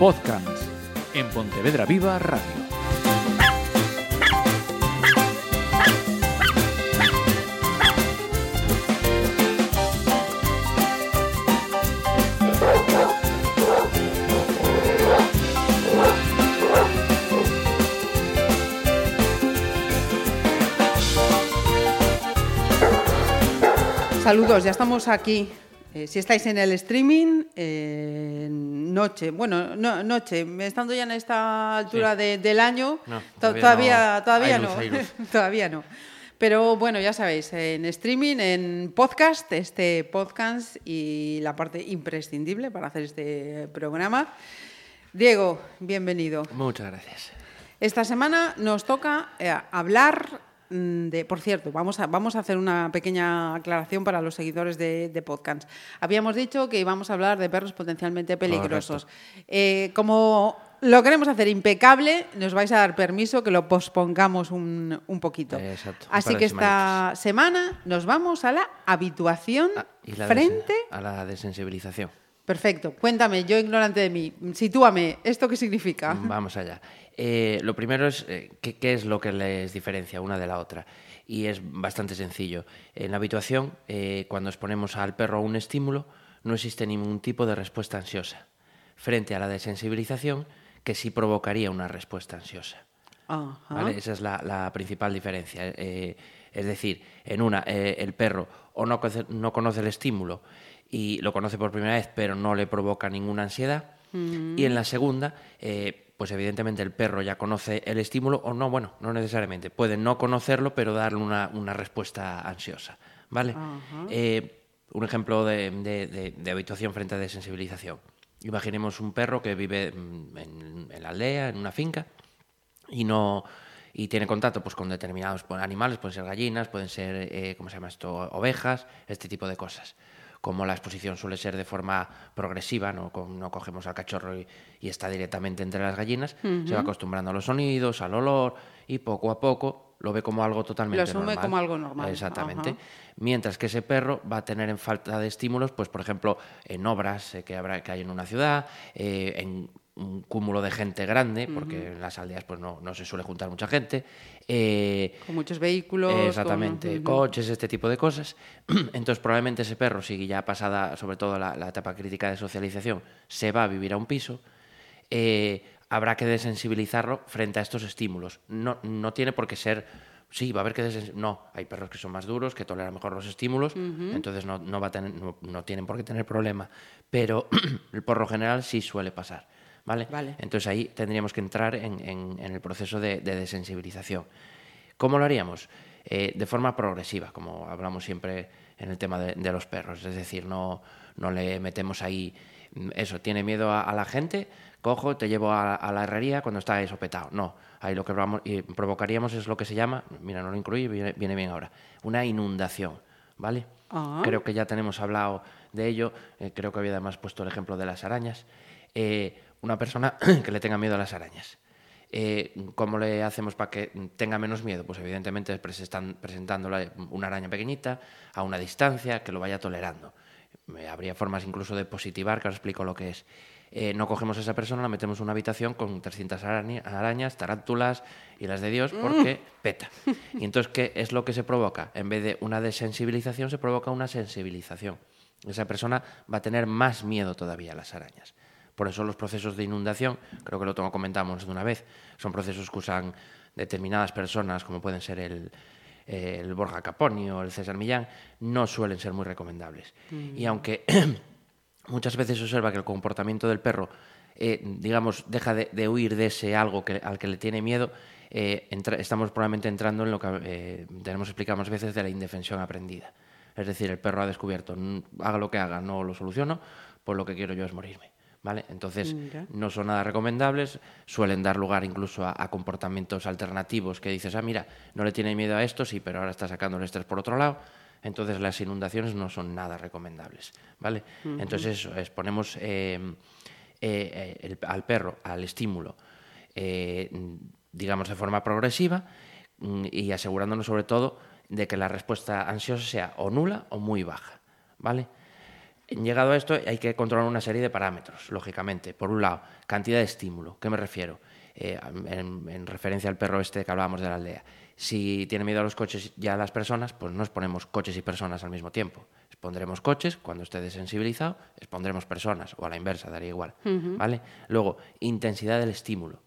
Podcast en Pontevedra Viva Radio. Saludos, ya estamos aquí. Eh, si estáis en el streaming, eh, noche, bueno, no, noche, estando ya en esta altura Sí. de- del año, No, todavía todavía, no. todavía no, luz, hay luz. todavía no. Pero bueno, ya sabéis, en streaming, en podcast, este podcast y la parte imprescindible para hacer este programa. Diego, bienvenido. Muchas gracias. Esta semana nos toca eh, hablar de, por cierto, vamos a, vamos a hacer una pequeña aclaración para los seguidores de, de podcast. Habíamos dicho que íbamos a hablar de perros potencialmente peligrosos. Eh, como lo queremos hacer impecable, nos vais a dar permiso que lo pospongamos un, un poquito. Exacto, un Así que esta semana nos vamos a la habituación Ah, y la frente... a la desensibilización. Perfecto, cuéntame, yo ignorante de mí, sitúame, ¿esto qué significa? Vamos allá. Eh, lo primero es eh, ¿qué, qué es lo que les diferencia una de la otra. Y es bastante sencillo. En la habituación, eh, cuando exponemos al perro a un estímulo, no existe ningún tipo de respuesta ansiosa. Frente a la desensibilización, que sí provocaría una respuesta ansiosa. Ajá. ¿vale? Esa es la, la principal diferencia. Es decir, en una, el perro o no conoce, no conoce el estímulo y lo conoce por primera vez, pero no le provoca ninguna ansiedad. Y en la segunda, eh, pues evidentemente el perro ya conoce el estímulo o no, bueno, no necesariamente. Puede no conocerlo, pero darle una, una respuesta ansiosa. ¿Vale? Eh, un ejemplo de, de- de- de habituación frente a desensibilización. Imaginemos un perro que vive mm, en, en la aldea, en una finca, y no y tiene contacto pues con determinados pues, animales, pueden ser gallinas, pueden ser, eh, ¿cómo se llama esto?, ovejas, este tipo de cosas. Como la exposición suele ser de forma progresiva, no, Co- no cogemos al cachorro y, y está directamente entre las gallinas, se va acostumbrando a los sonidos, al olor, y poco a poco lo ve como algo totalmente Lo asume normal. como algo normal, Exactamente. ajá. Mientras que ese perro va a tener en falta de estímulos, pues por ejemplo, en obras eh, que, habrá, que hay en una ciudad, eh, en un cúmulo de gente grande, porque en las aldeas pues no, no se suele juntar mucha gente. eh, Con muchos vehículos. con- Exactamente, Ujú. coches, este tipo de cosas. Entonces, probablemente ese perro, si ya pasada, sobre todo la, la etapa crítica de socialización, se va a vivir a un piso, eh, habrá que desensibilizarlo frente a estos estímulos. No, no tiene por qué ser. Sí, va a haber que No, hay perros que son más duros, que toleran mejor los estímulos, entonces no, no va a tener, no, no tienen por qué tener problema. Pero por lo general sí suele pasar. ¿Vale? Vale. Entonces ahí tendríamos que entrar en, en- en el proceso de, de desensibilización. ¿Cómo lo haríamos? Eh, de forma progresiva, como hablamos siempre en el tema de, de los perros. Es decir, no, no le metemos ahí mm, eso, tiene miedo a, a la gente, cojo, te llevo a, a la herrería cuando está esopetado. No, ahí lo que vamos- y provocaríamos es lo que se llama, mira, no lo incluye, viene, viene bien ahora, una inundación. ¿Vale? Ah. Creo que ya tenemos hablado de ello, eh, creo que había además puesto el ejemplo de las arañas. Eh, una persona que le tenga miedo a las arañas. Eh, ¿Cómo le hacemos para que tenga menos miedo? Pues evidentemente presentan- presentándole una araña pequeñita a una distancia que lo vaya tolerando. Eh, habría formas incluso de positivar, que ahora explico lo que es. Eh, no cogemos a esa persona, la metemos en una habitación con 300 araña- arañas, tarántulas y las de Dios porque peta. Y entonces, ¿qué es lo que se provoca? En vez de una desensibilización, se provoca una sensibilización. Esa persona va a tener más miedo todavía a las arañas. Por eso los procesos de inundación, creo que lo comentamos de una vez, son procesos que usan determinadas personas, como pueden ser el, el Borja Caponi o el César Millán, no suelen ser muy recomendables. Y aunque muchas veces se observa que el comportamiento del perro, eh, digamos, deja de, de huir de ese algo que, al que le tiene miedo, eh, entra- estamos probablemente entrando en lo que eh, tenemos explicado más veces de la indefensión aprendida. Es decir, el perro ha descubierto, "Mm, haga lo que haga, no lo soluciono, pues lo que quiero yo es morirme. ¿Vale? Entonces, Mira. no son nada recomendables, suelen dar lugar incluso a, a comportamientos alternativos que dices, ah, mira, no le tiene miedo a esto, sí, pero ahora está sacando el estrés por otro lado. Entonces, las inundaciones no son nada recomendables. ¿Vale? Entonces, eso, exponemos eh, eh, el- al perro al estímulo, eh, digamos, de forma progresiva mm, y asegurándonos sobre todo de que la respuesta ansiosa sea o nula o muy baja. ¿Vale? Llegado a esto, hay que controlar una serie de parámetros, lógicamente. Por un lado, cantidad de estímulo. ¿Qué me refiero? Eh, en, en, referencia al perro este que hablábamos de la aldea. Si tiene miedo a los coches y a las personas, pues no exponemos coches y personas al mismo tiempo. Expondremos coches, cuando esté desensibilizado, expondremos personas, o a la inversa, daría igual. ¿vale? Luego, intensidad del estímulo.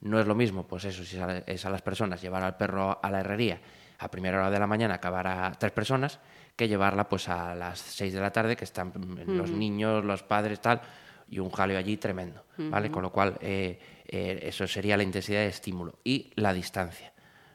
No es lo mismo, pues eso, si es a las personas, llevar al perro a la herrería a primera hora de la mañana, acabar a tres personas, que llevarla pues a las 6 de la tarde, que están los niños, los padres, tal, y un jaleo allí tremendo, ¿vale? Con lo cual, eh, eh, eso sería la intensidad de estímulo. Y la distancia.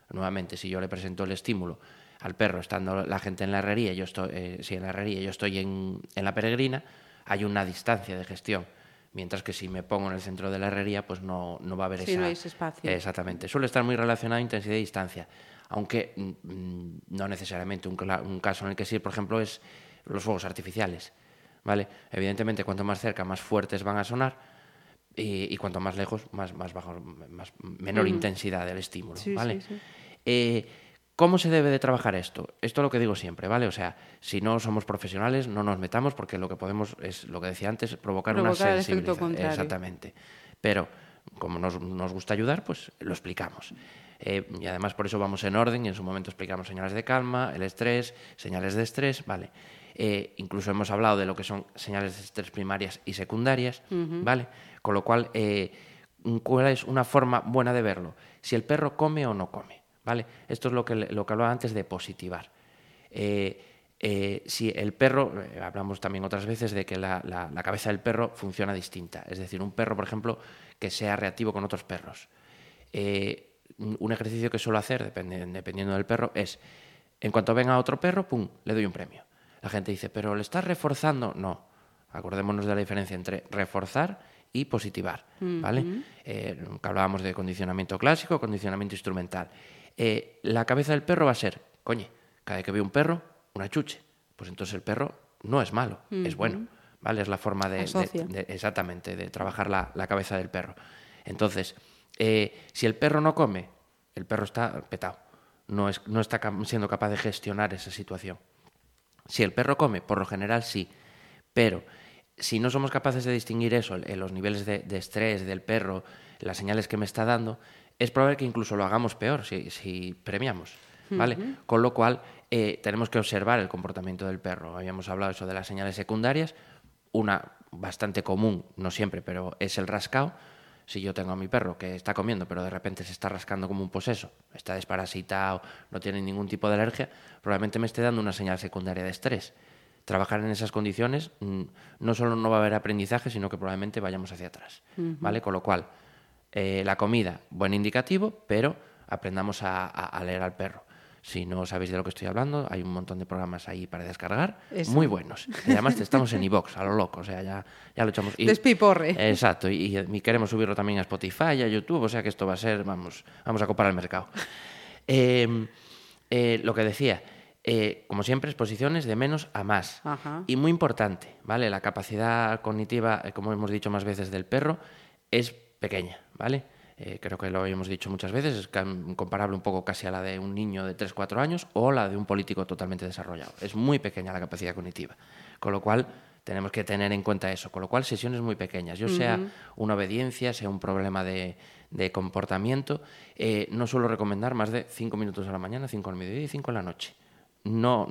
Nuevamente, si yo le presento el estímulo al perro, estando la gente en la herrería, yo estoy, eh, si en la herrería yo estoy en, en la peregrina, hay una distancia de gestión. Mientras que si me pongo en el centro de la herrería, pues no, no va a haber sí, esa... no hay ese espacio. Exactamente. Suele estar muy relacionado a intensidad y distancia aunque mm, no necesariamente. Un, un, caso en el que sí, por ejemplo, es los fuegos artificiales. ¿vale? Evidentemente, cuanto más cerca, más fuertes van a sonar y, y cuanto más lejos, más, más bajo, más, menor mm. intensidad del estímulo. Sí, ¿vale? sí, sí. Eh, ¿Cómo se debe de trabajar esto? Esto es lo que digo siempre, ¿vale? O sea, si no somos profesionales, no nos metamos porque lo que podemos es, lo que decía antes, provocar, Provocar una el contrario. Exactamente. Pero como nos, nos gusta ayudar, pues lo explicamos. Eh, y además por eso vamos en orden y en su momento explicamos señales de calma, el estrés, señales de estrés, ¿vale? Eh, incluso hemos hablado de lo que son señales de estrés primarias y secundarias, ¿vale? Con lo cual, eh, ¿cuál es una forma buena de verlo? Si el perro come o no come, ¿vale? Esto es lo que, lo que hablaba antes de positivar. Eh, si el perro, hablamos también otras veces de que la, la, la, cabeza del perro funciona distinta. Es decir, un perro, por ejemplo, que sea reactivo con otros perros. Eh, un ejercicio que suelo hacer, depende, dependiendo del perro, es, en cuanto venga otro perro, ¡pum!, le doy un premio. La gente dice, pero ¿le estás reforzando? No. Acordémonos de la diferencia entre reforzar y positivar, ¿vale? Uh -huh. eh, hablábamos de condicionamiento clásico, condicionamiento instrumental. Eh, la cabeza del perro va a ser, coño, cada vez que veo un perro, una chuche. Pues entonces el perro no es malo, uh -huh. es bueno, ¿vale? Es la forma de, de, de exactamente, de trabajar la, la, cabeza del perro. Entonces, eh, si el perro no come, el perro está petado, no, es, no está siendo capaz de gestionar esa situación. Si el perro come, por lo general sí, pero si no somos capaces de distinguir eso, los niveles de, de, estrés del perro, las señales que me está dando, es probable que incluso lo hagamos peor si, si premiamos. ¿vale? Uh -huh. Con lo cual, eh, tenemos que observar el comportamiento del perro. Habíamos hablado eso de las señales secundarias, una bastante común, no siempre, pero es el rascado. Si yo tengo a mi perro que está comiendo, pero de repente se está rascando como un poseso, está desparasitado, no tiene ningún tipo de alergia, probablemente me esté dando una señal secundaria de estrés trabajar en esas condiciones, mm, no solo no va a haber aprendizaje, sino que probablemente vayamos hacia atrás. Uh -huh. ¿vale? Con lo cual, eh, la comida, buen indicativo, pero aprendamos a, a, a, leer al perro. Si no sabéis de lo que estoy hablando, hay un montón de programas ahí para descargar, Eso. muy buenos. Y además estamos en iVox, a lo loco, o sea, ya, ya lo echamos. Y, Despiporre. Exacto, y, y, queremos subirlo también a Spotify, a YouTube, o sea que esto va a ser, vamos, vamos a copar el mercado. eh, eh, lo que decía, eh, como siempre, exposiciones de menos a más. Ajá. Y muy importante, ¿vale? La capacidad cognitiva, eh, como hemos dicho más veces, del perro es pequeña, ¿vale? Eh, creo que lo hemos dicho muchas veces, es comparable un poco casi a la de un niño de 3-4 años o la de un político totalmente desarrollado. Es muy pequeña la capacidad cognitiva. Con lo cual, tenemos que tener en cuenta eso. Con lo cual, sesiones muy pequeñas. Yo uh -huh. sea una obediencia, sea un problema de, de comportamiento, eh, no suelo recomendar más de 5 minutos a la mañana, 5 al mediodía y 5 a la noche no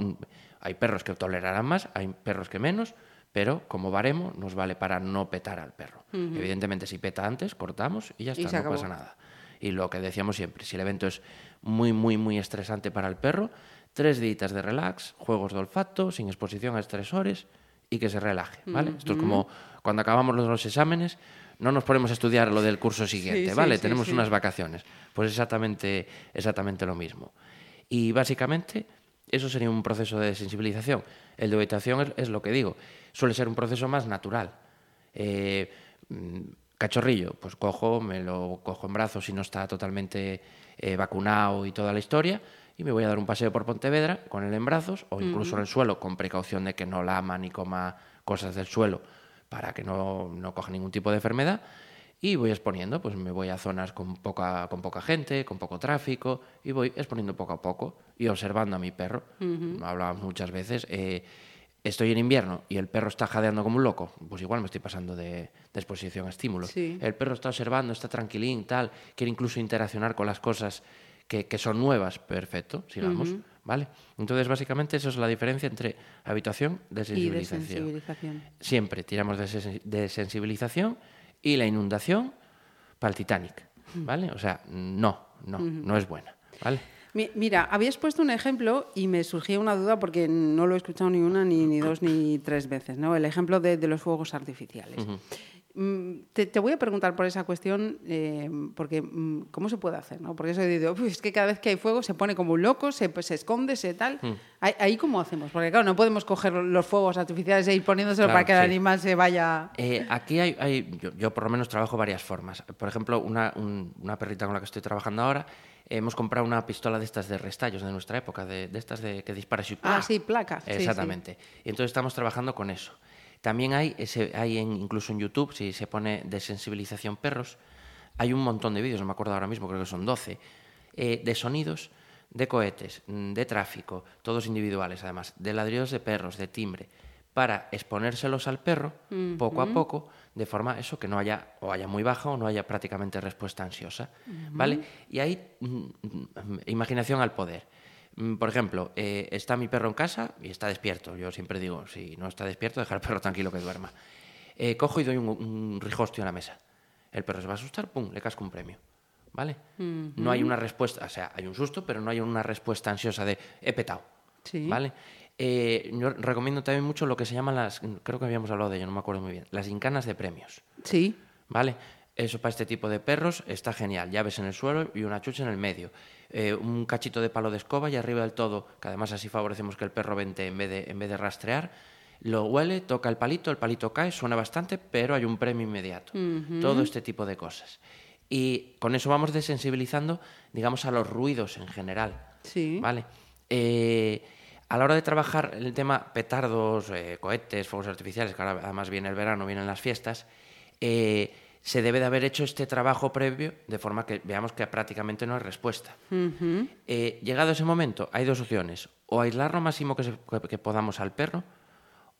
hay perros que tolerarán más, hay perros que menos, pero como baremo nos vale para no petar al perro. Uh -huh. Evidentemente, si peta antes, cortamos y ya está, y no pasa nada. Y lo que decíamos siempre, si el evento es muy, muy, muy estresante para el perro, tres días de relax, juegos de olfato, sin exposición a estresores y que se relaje, ¿vale? Uh -huh. Esto es como cuando acabamos los exámenes, no nos ponemos a estudiar lo del curso siguiente, sí, ¿vale? Sí, Tenemos sí, unas vacaciones. Pues exactamente, exactamente lo mismo. Y básicamente eso sería un proceso de sensibilización. El de habitación es, es, lo que digo, suele ser un proceso más natural. Eh, cachorrillo, pues cojo, me lo cojo en brazos si no está totalmente eh, vacunado y toda la historia, y me voy a dar un paseo por Pontevedra con él en brazos o incluso uh -huh. en el suelo, con precaución de que no lama ni coma cosas del suelo para que no, no coja ningún tipo de enfermedad y voy exponiendo, pues me voy a zonas con poca, con poca gente, con poco tráfico, y voy exponiendo poco a poco y observando a mi perro. Uh -huh. Hablábamos muchas veces, eh, estoy en invierno y el perro está jadeando como un loco, pues igual me estoy pasando de, de exposición a estímulos. Sí. El perro está observando, está tranquilín, tal, quiere incluso interaccionar con las cosas que, que son nuevas, perfecto, sigamos, ¿vale? Entonces, básicamente, eso es la diferencia entre habituación de Y de sensibilización. Siempre tiramos de, de sensibilización y la inundación para el Titanic, ¿vale? O sea, no, no, no es buena, ¿vale? Mi- Mira, habías puesto un ejemplo y me surgía una duda porque no lo he escuchado ni una, ni, ni dos, ni tres veces, ¿no? El ejemplo de, de los fuegos artificiales. Te, te voy a preguntar por esa cuestión, eh, porque mm, ¿cómo se puede hacer? ¿no? Porque eso digo, "Uy, es que cada vez que hay fuego se pone como un loco, se, pues, se esconde, se tal. Ahí, ahí cómo hacemos? Porque claro, no podemos coger los fuegos artificiales e ir poniéndoselo Claro, para que el animal se vaya... Eh, aquí hay, hay- yo, yo por lo menos trabajo varias formas. Por ejemplo, una, un- una perrita con la que estoy trabajando ahora, hemos comprado una pistola de estas de restallos de nuestra época, de, de estas de que disparas y Ah, sí, sí. Exactamente. Y entonces estamos trabajando con eso. También hay, ese, hay en- incluso en YouTube, si se pone de sensibilización perros, hay un montón de vídeos, no me acuerdo ahora mismo, creo que son 12, eh, de sonidos de cohetes, mm, de tráfico, todos individuales además, de ladridos de perros, de timbre, para exponérselos al perro poco a poco, de forma eso que no haya o haya muy baja o no haya prácticamente respuesta ansiosa, ¿vale? Y ahí mm, mm, imaginación al poder. Mm, Por ejemplo, eh, está mi perro en casa y está despierto. Yo siempre digo, si no está despierto, dejar al perro tranquilo que duerma. Eh, cojo y doy un, un rijostio en la mesa. El perro se va a asustar, pum, le casco un premio. ¿Vale? No hay una respuesta, o sea, hay un susto, pero no hay una respuesta ansiosa de he petado. Sí. ¿Vale? Eh, yo recomiendo también mucho lo que se llaman las, creo que habíamos hablado de ello, no me acuerdo muy bien, las incanas de premios. Sí. ¿Vale? Eso para este tipo de perros está genial. Llaves en el suelo y una chucha en el medio. Eh, un cachito de palo de escoba y arriba del todo, que además así favorecemos que el perro vente en vez de, en vez de rastrear. Lo huele, toca el palito, el palito cae, suena bastante, pero hay un premio inmediato. Todo este tipo de cosas. Y con eso vamos desensibilizando, digamos, a los ruidos en general. Sí. ¿Vale? Eh, a la hora de trabajar el tema petardos, eh, cohetes, fuegos artificiales, que ahora además viene el verano, vienen las fiestas, eh, se debe de haber hecho este trabajo previo de forma que veamos que prácticamente no hay respuesta. Eh, llegado ese momento, hay dos opciones. O aislar lo máximo que, se- que- que podamos al perro,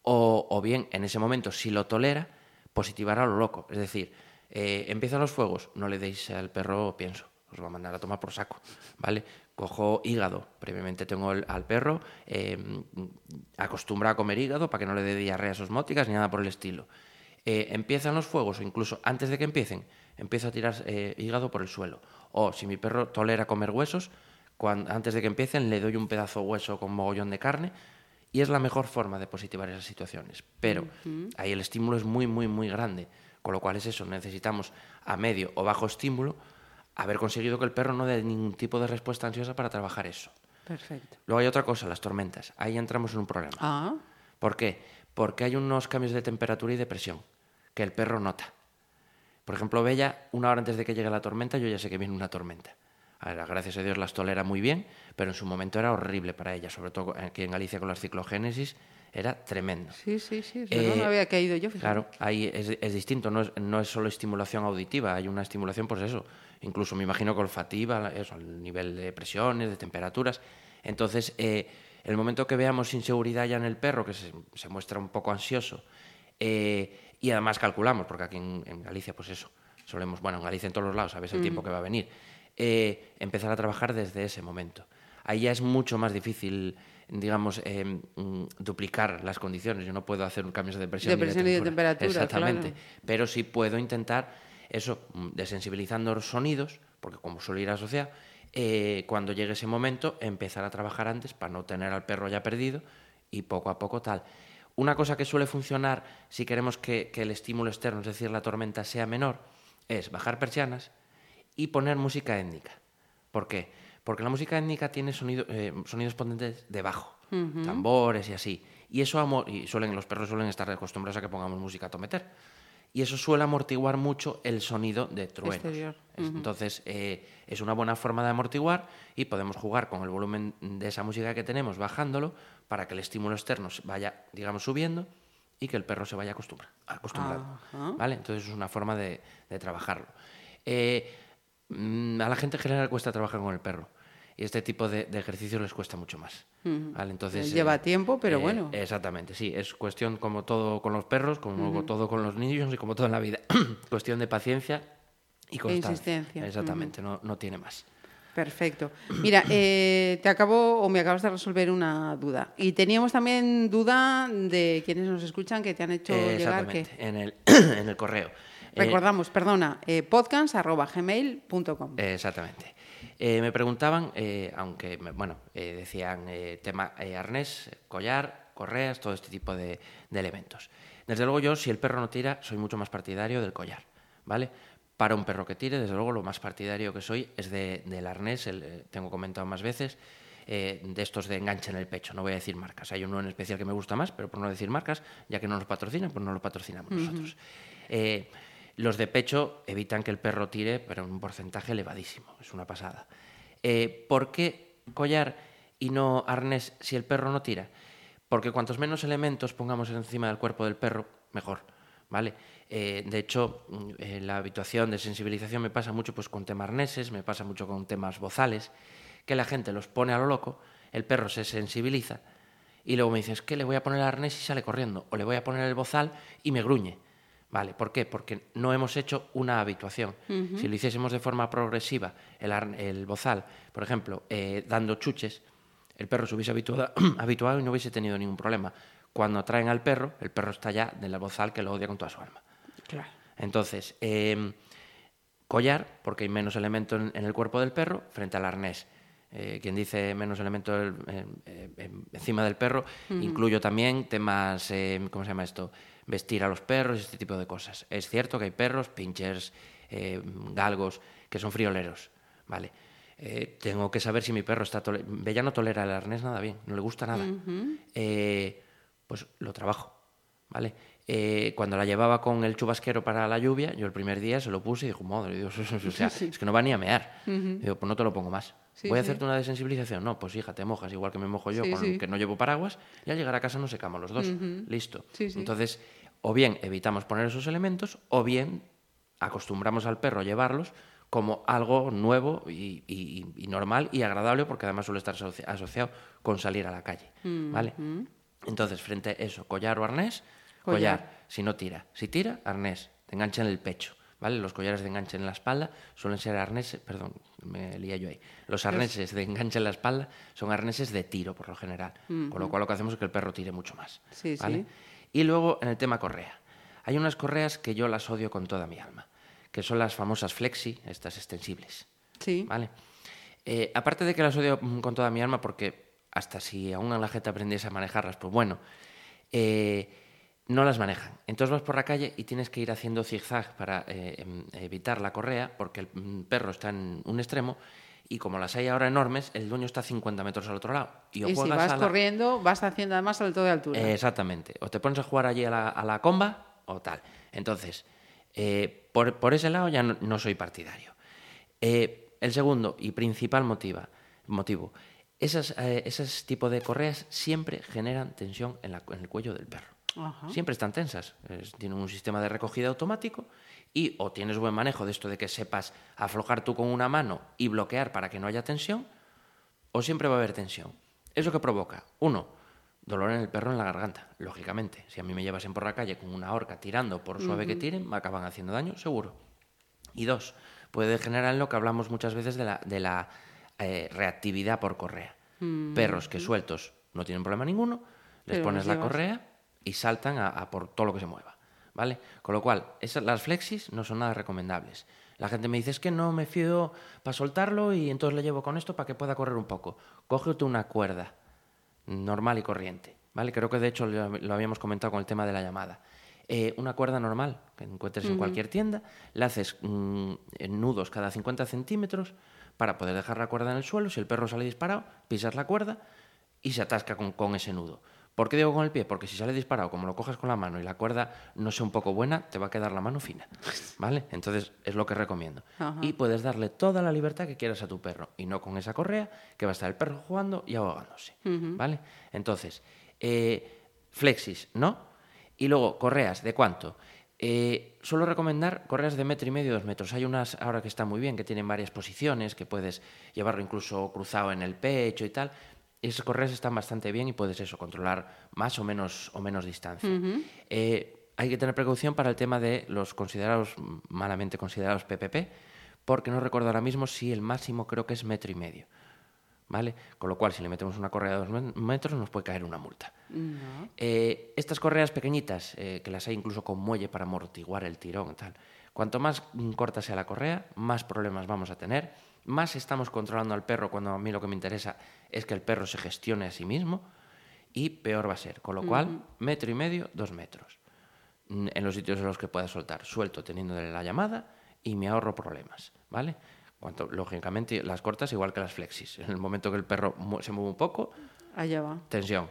o, o bien, en ese momento, si lo tolera, positivar a lo loco. Es decir, eh, empiezan los fuegos, no le deis al perro pienso, os va a mandar a tomar por saco, ¿vale? Cojo hígado, previamente tengo el- al perro eh, acostumbrado a comer hígado para que no le dé diarreas osmóticas ni nada por el estilo. Eh, empiezan los fuegos, o incluso antes de que empiecen, empiezo a tirar eh, hígado por el suelo. O si mi perro tolera comer huesos, antes de que empiecen le doy un pedazo de hueso con mogollón de carne y es la mejor forma de positivar esas situaciones. Pero ahí el estímulo es muy, muy, muy grande. Con lo cual es eso, necesitamos a medio o bajo estímulo haber conseguido que el perro no dé ningún tipo de respuesta ansiosa para trabajar eso. Perfecto. Luego hay otra cosa, las tormentas. Ahí entramos en un problema. Ah, ¿Por qué? Porque hay unos cambios de temperatura y de presión que el perro nota. Por ejemplo, Bella, una hora antes de que llegue la tormenta, yo ya sé que viene una tormenta. Gracias a Dios las tolera muy bien, pero en su momento era horrible para ella, sobre todo aquí en Galicia con las ciclogénesis, era tremendo. sí, sí, sí. Eh, no había caído yo, fíjate. Claro, ahí es, es distinto, no es, no es solo estimulación auditiva, hay una estimulación, pues eso, incluso me imagino que olfativa, eso, al nivel de presiones, de temperaturas. Entonces, eh, el momento que veamos inseguridad ya en el perro, que se, se muestra un poco ansioso, eh, y además calculamos, porque aquí en, en Galicia, pues eso, solemos, bueno, en Galicia en todos los lados, sabes el tiempo que va a venir, eh, empezar a trabajar desde ese momento. Ahí ya es mucho más difícil, digamos, eh, duplicar las condiciones. Yo no puedo hacer un cambio de presión, De presión y de temperatura. temperatura, Exactamente. claro. Pero sí puedo intentar eso, mm, desensibilizando los sonidos, porque como suele ir asociado, eh, cuando llegue ese momento, empezar a trabajar antes para no tener al perro ya perdido y poco a poco tal. Una cosa que suele funcionar si queremos que, que el estímulo externo, es decir, la tormenta, sea menor, es bajar persianas y poner música étnica. ¿Por qué? Porque la música étnica tiene sonido- eh, sonidos potentes de bajo, tambores y así. Y eso y suelen, los perros suelen estar acostumbrados a que pongamos música a tometer. Y eso suele amortiguar mucho el sonido de truenos. Entonces, eh, es una buena forma de amortiguar y podemos jugar con el volumen de esa música que tenemos, bajándolo, para que el estímulo externo vaya, digamos, subiendo y que el perro se vaya acostumbra, acostumbrando. Ajá. ¿Vale? Entonces, es una forma de, de trabajarlo. Eh, mm, a la gente en general cuesta trabajar con el perro. Y este tipo de, de ejercicios les cuesta mucho más. ¿vale? Entonces, Lleva eh, tiempo, pero eh, bueno. Exactamente, sí. Es cuestión como todo con los perros, como todo con los niños y como todo en la vida. cuestión de paciencia y constancia. insistencia. Exactamente, no, no tiene más. Perfecto. Mira, eh, te acabo o me acabas de resolver una duda. Y teníamos también duda de quienes nos escuchan que te han hecho Eh, llegar que en el, en el correo. Eh, recordamos, perdona, eh, podcast@gmail.com. Eh, Exactamente. Eh, me preguntaban, eh, aunque, me- bueno, eh, decían eh, tema arnés, collar, correas, todo este tipo de, de elementos. Desde luego yo, si el perro no tira, soy mucho más partidario del collar, ¿vale? Para un perro que tire, desde luego lo más partidario que soy es de- del arnés, el, tengo comentado más veces, eh, de estos de enganche en el pecho. No voy a decir marcas. Hay uno en especial que me gusta más, pero por no decir marcas, ya que no nos patrocinan, pues no lo patrocinamos nosotros. Eh, los de pecho evitan que el perro tire, pero en un porcentaje elevadísimo. Es una pasada. Eh, ¿Por qué collar y no arnés si el perro no tira? Porque cuantos menos elementos pongamos encima del cuerpo del perro, mejor. ¿Vale? Eh, de hecho, mm, eh, la habituación de sensibilización me pasa mucho pues, con temas arneses, me pasa mucho con temas bozales, que la gente los pone a lo loco, el perro se sensibiliza y luego me dice, es que le voy a poner el arnés y sale corriendo, o le voy a poner el bozal y me gruñe. ¿Vale? ¿Por qué? Porque no hemos hecho una habituación. Si lo hiciésemos de forma progresiva, el, el bozal, por ejemplo, eh, dando chuches, el perro se hubiese habituado, habituado y no hubiese tenido ningún problema. Cuando traen al perro, el perro está ya del bozal que lo odia con toda su alma. Claro. Entonces, eh, collar, porque hay menos elemento en, en el cuerpo del perro, frente al arnés. Eh, quien dice menos elemento eh, encima del perro, incluyo también temas, eh, ¿cómo se llama esto? Vestir a los perros y este tipo de cosas. Es cierto que hay perros, pinchers, eh, galgos, que son frioleros, ¿vale? Eh, tengo que saber si mi perro está... Bella no tolera el arnés nada bien, no le gusta nada. Eh, pues lo trabajo, ¿vale? Eh, cuando la llevaba con el chubasquero para la lluvia, yo el primer día se lo puse y dijo, madre Dios, o sea, es que no va ni a mear. Digo, pues no te lo pongo más. Sí, ¿Voy a sí. hacerte una desensibilización? No, pues hija, te mojas igual que me mojo yo, Sí, con que no llevo paraguas, y al llegar a casa nos secamos los dos. Listo. Entonces, o bien evitamos poner esos elementos, o bien acostumbramos al perro a llevarlos como algo nuevo y, y- y normal y agradable, porque además suele estar asoci- asociado con salir a la calle. ¿Vale? Entonces, frente a eso, collar o arnés, Collar. collar. si no tira. Si tira, arnés, te engancha en el pecho. ¿Vale? Los collares de enganche en la espalda suelen ser arneses, perdón, me lié yo ahí. Los arneses de enganche en la espalda son arneses de tiro, por lo general. Con lo cual lo que hacemos es que el perro tire mucho más. Sí, ¿vale? sí. Y luego, en el tema correa. Hay unas correas que yo las odio con toda mi alma, que son las famosas flexi, estas extensibles. Sí. ¿Vale? Eh, aparte de que las odio mm, con toda mi alma, porque hasta si aún la gente aprendiese a manejarlas, pues bueno, eh, no las manejan. Entonces vas por la calle y tienes que ir haciendo zigzag para eh, em, evitar la correa, porque el mm, perro está en un extremo y como las hay ahora enormes, el dueño está a 50 metros al otro lado. Y, o Y si vas a la- corriendo, vas haciendo además salto de altura. eh, exactamente. O te pones a jugar allí a la, a la comba o tal. Entonces, eh, por, por ese lado ya no, no soy partidario. Eh, el segundo y principal motiva, motivo, esas, eh, esos tipos de correas siempre generan tensión en, la- en el cuello del perro. Ajá. Siempre están tensas. Es- tienen un sistema de recogida automático y o tienes buen manejo de esto de que sepas aflojar tú con una mano y bloquear para que no haya tensión, o siempre va a haber tensión. ¿Eso que provoca? Uno, dolor en el perro en la garganta, lógicamente. Si a mí me llevasen por la calle con una horca tirando por suave que tiren, me acaban haciendo daño, seguro. Y dos, puede generar en lo que hablamos muchas veces de la, de la eh, reactividad por correa. Perros que sueltos no tienen problema ninguno, les Pero pones la correa y saltan a, a por todo lo que se mueva. ¿Vale? Con lo cual, esas, las flexis no son nada recomendables. La gente me dice, es que no me fío para soltarlo y entonces le llevo con esto para que pueda correr un poco. Cógete una cuerda normal y corriente. ¿Vale? Creo que de hecho lo, habíamos comentado con el tema de la llamada. Eh, una cuerda normal que encuentres en cualquier tienda, le haces mm, en nudos cada 50 centímetros para poder dejar la cuerda en el suelo. Si el perro sale disparado, pisas la cuerda y se atasca con, con ese nudo. ¿Por qué digo con el pie? Porque si sale disparado, como lo coges con la mano y la cuerda no sea un poco buena, te va a quedar la mano fina. ¿Vale? Entonces es lo que recomiendo. Ajá. Y puedes darle toda la libertad que quieras a tu perro y no con esa correa que va a estar el perro jugando y ahogándose. ¿Vale? Entonces, eh, flexis, ¿no? Y luego, correas, ¿de cuánto? Eh, suelo recomendar correas de metro y medio, dos metros. Hay unas ahora que están muy bien, que tienen varias posiciones, que puedes llevarlo incluso cruzado en el pecho y tal. Esas correas están bastante bien y puedes eso, controlar más o menos, o menos distancia. Eh, hay que tener precaución para el tema de los considerados, malamente considerados PPP, porque no recuerdo ahora mismo si el máximo creo que es metro y medio. ¿Vale? Con lo cual, si le metemos una correa de dos me- metros, nos puede caer una multa. No. Eh, estas correas pequeñitas, eh, que las hay incluso con muelle para amortiguar el tirón y tal, cuanto más corta sea la correa, más problemas vamos a tener, más estamos controlando al perro cuando a mí lo que me interesa es que el perro se gestione a sí mismo y peor va a ser. Con lo cual, metro y medio, dos metros. Mm, En los sitios en los que pueda soltar, suelto teniéndole la llamada y me ahorro problemas, ¿vale? Cuanto, lógicamente, las cortas igual que las flexis. En el momento que el perro se mueve un poco, Allá va. tensión.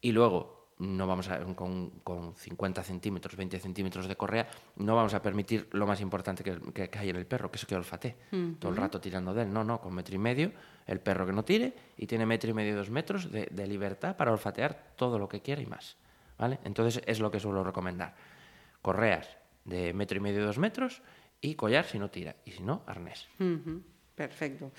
Y luego, no vamos a, con, con 50 centímetros, 20 centímetros de correa, no vamos a permitir lo más importante que, que- que hay en el perro, que es que olfatee. Todo el rato tirando de él. No, no, con metro y medio, el perro que no tire y tiene metro y medio, dos metros de, de libertad para olfatear todo lo que quiera y más. ¿Vale? Entonces, es lo que suelo recomendar. Correas de metro y medio, dos metros y collar si no tira. Y si no, arnés. Ujú, Perfecto.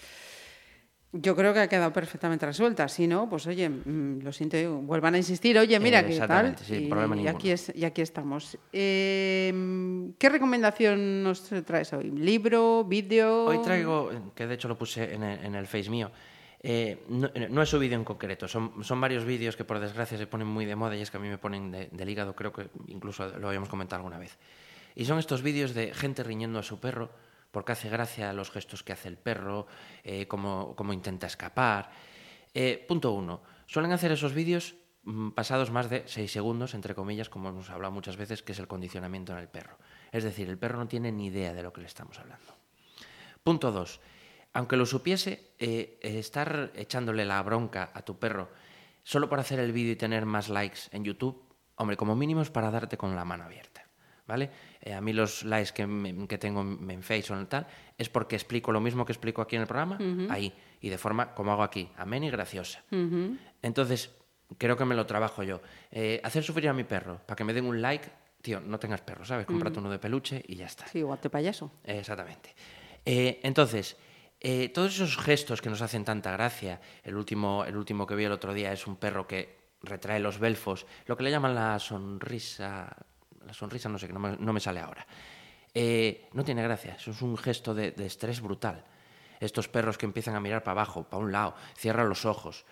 Yo creo que ha quedado perfectamente resuelta. Si no, pues oye, mm, lo siento, vuelvan a insistir. Oye, mira, Eh, ¿qué tal? exactamente, sí, y, problema y aquí es, y aquí estamos. Eh, ¿Qué recomendación nos traes hoy? ¿Libro? ¿Vídeo? Hoy traigo, que de hecho lo puse en el, en el Face mío, eh, no, no es un vídeo en concreto, son, son varios vídeos que por desgracia se ponen muy de moda y es que a mí me ponen de- del hígado, creo que incluso lo habíamos comentado alguna vez. Y son estos vídeos de gente riñendo a su perro porque hace gracia los gestos que hace el perro, eh, cómo, cómo intenta escapar. Eh, punto uno, suelen hacer esos vídeos mm, pasados más de seis segundos, entre comillas, como hemos hablado muchas veces, que es el condicionamiento en el perro. Es decir, el perro no tiene ni idea de lo que le estamos hablando. Punto dos. Aunque lo supiese, eh, estar echándole la bronca a tu perro solo por hacer el vídeo y tener más likes en YouTube, hombre, como mínimo es para darte con la mano abierta. ¿Vale? Eh, a mí los likes que, me- que tengo en en Face o en tal es porque explico lo mismo que explico aquí en el programa, ahí, y de forma como hago aquí, amén y graciosa. Entonces, creo que me lo trabajo yo. Eh, hacer sufrir a mi perro para que me den un like, tío, no tengas perro, ¿sabes? Cómprate uno de peluche y ya está. Sí, guate payaso. Exactamente. Eh, entonces, todos esos gestos que nos hacen tanta gracia, el último, el último que vi el otro día es un perro que retrae los belfos, lo que le llaman la sonrisa, la sonrisa no sé, que no me, no me sale ahora. Eh, no tiene gracia, eso es un gesto de, de estrés brutal. Estos perros que empiezan a mirar para abajo, para un lado, cierran los ojos.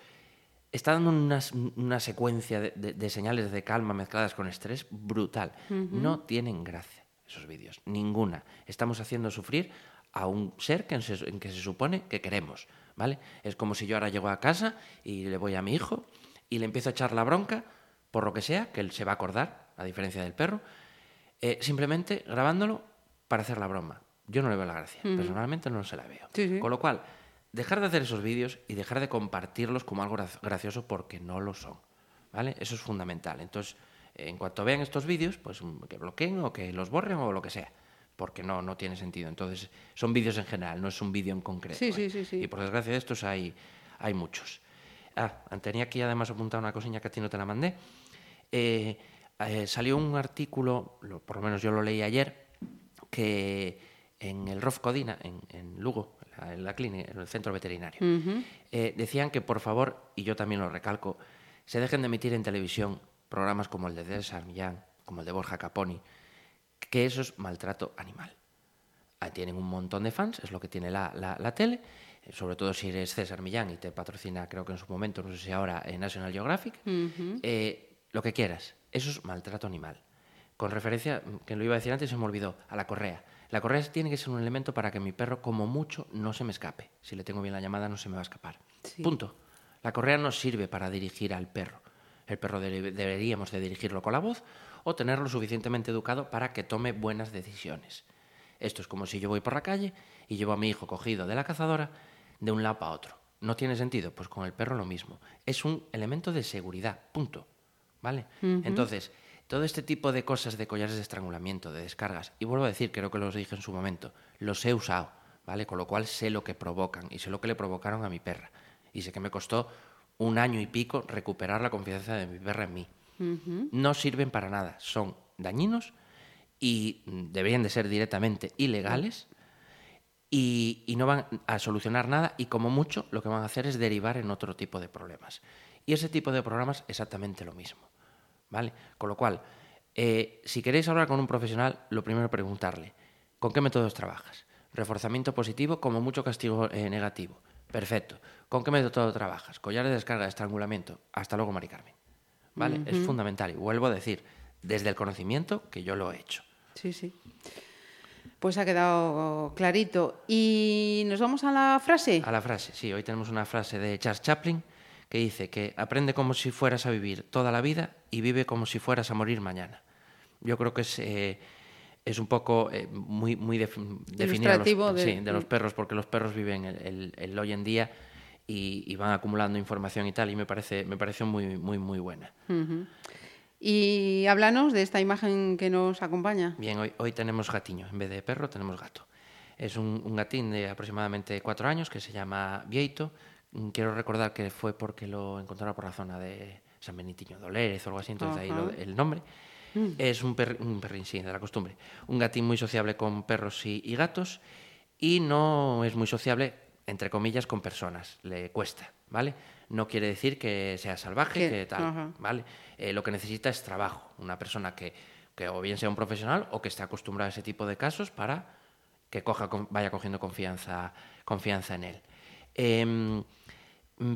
Está dando unas- una secuencia de, de- de señales de calma mezcladas con estrés brutal. No tienen gracia esos vídeos, ninguna. Estamos haciendo sufrir a un ser que se, en que se supone que queremos, ¿vale? Es como si yo ahora llego a casa y le voy a mi hijo y le empiezo a echar la bronca por lo que sea, que él se va a acordar, a diferencia del perro, eh, simplemente grabándolo para hacer la broma. Yo no le veo la gracia, personalmente no se la veo. Sí, sí. Con lo cual, dejar de hacer esos vídeos y dejar de compartirlos como algo gra- gracioso porque no lo son. ¿Vale? Eso es fundamental. Entonces, en cuanto vean estos vídeos, pues mm, que bloqueen o que los borren o lo que sea. Porque no, no tiene sentido. Entonces, son vídeos en general, no es un vídeo en concreto. Sí, ¿eh? sí, sí, sí. Y por desgracia de estos hay, hay muchos. Ah, tenía aquí además apuntada una cosilla que a ti no te la mandé. Eh, eh, salió un artículo, lo- por lo menos yo lo leí ayer, que en el ROF Codina, en, en Lugo, en la, en la clínica, en el centro veterinario, eh, decían que por favor, y yo también lo recalco, se dejen de emitir en televisión programas como el de César Millán, como el de Borja Caponi, que eso es maltrato animal. Tienen un montón de fans, es lo que tiene la, la- la tele, eh, sobre todo si eres César Millán y te patrocina, creo que en su momento, no sé si ahora, en National Geographic, eh, lo que quieras, eso es maltrato animal. Con referencia, mm, que lo iba a decir antes, se me olvidó, a la correa. La correa tiene que ser un elemento para que mi perro, como mucho, no se me escape. Si le tengo bien la llamada, no se me va a escapar. Sí. Punto. La correa no sirve para dirigir al perro. El perro debe- deberíamos de dirigirlo con la voz o tenerlo suficientemente educado para que tome buenas decisiones. Esto es como si yo voy por la calle y llevo a mi hijo cogido de la cazadora de un lado para otro. ¿No tiene sentido? Pues con el perro lo mismo. Es un elemento de seguridad, punto. ¿Vale? Entonces, todo este tipo de cosas de collares de estrangulamiento, de descargas, y vuelvo a decir, creo que los dije en su momento, los he usado, ¿vale? Con lo cual sé lo que provocan y sé lo que le provocaron a mi perra. Y sé que me costó un año y pico recuperar la confianza de mi perra en mí. No sirven para nada, son dañinos y mm, deberían de ser directamente ilegales y, y no van a solucionar nada y como mucho lo que van a hacer es derivar en otro tipo de problemas. Y ese tipo de programas exactamente lo mismo. ¿Vale? Con lo cual, eh, si queréis hablar con un profesional, lo primero es preguntarle, ¿con qué métodos trabajas? Reforzamiento positivo, como mucho castigo eh, negativo. Perfecto. ¿Con qué método trabajas? Collar de descarga, estrangulamiento. Hasta luego, Mari Carmen. ¿Vale? Es fundamental. Y vuelvo a decir, desde el conocimiento que yo lo he hecho. Sí, sí. Pues ha quedado clarito. ¿Y nos vamos a la frase? A la frase, sí. Hoy tenemos una frase de Charles Chaplin que dice que aprende como si fueras a vivir toda la vida y vive como si fueras a morir mañana. Yo creo que es, eh, es un poco eh, muy, muy def definir a los, de- sí, de los perros, porque los perros viven el, el- el hoy en día y, y van acumulando información y tal, y me, parece, me pareció muy, muy, muy buena. Ujú. Y háblanos de esta imagen que nos acompaña. Bien, hoy, hoy tenemos gatiño, en vez de perro tenemos gato. Es un, un gatín de aproximadamente cuatro años que se llama Vieito. Mm, Quiero recordar que fue porque lo encontraron por la zona de San Benitiño Dolores o algo así, entonces ahí lo- el nombre. Es un, per- un perrín, sí, de la costumbre. Un gatín muy sociable con perros y, y gatos y no es muy sociable, entre comillas, con personas. Le cuesta, ¿vale? No quiere decir que sea salvaje, Que- que tal, ajá. ¿vale? Eh, lo que necesita es trabajo. Una persona que, que o bien sea un profesional o que esté acostumbrado a ese tipo de casos para que coja, vaya cogiendo confianza, confianza en él. Mm,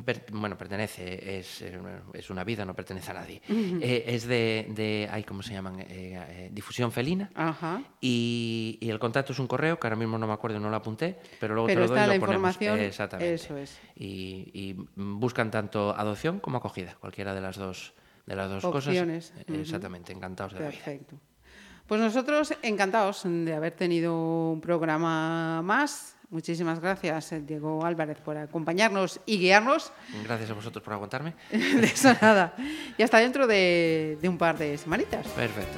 per- bueno, pertenece, es, eh, es una vida, no pertenece a nadie. Eh, es de, de ay, ¿cómo se llaman? Eh, eh, difusión felina. Ajá. Y, y el contacto es un correo, que ahora mismo no me acuerdo no lo apunté, pero luego Pero te lo doy y la lo ponemos. información, Exactamente. eso es. Y, y buscan tanto adopción como acogida, cualquiera de las dos, de las dos Opciones. cosas. Ujú. Eh, Exactamente, encantados de la vida. Perfecto. Pues nosotros encantados de haber tenido un programa más. Muchísimas gracias, eh, Diego Álvarez, por acompañarnos y guiarnos. Gracias a vosotros por aguantarme. De eso nada. Y hasta dentro de, de un par de semanitas. Perfecto.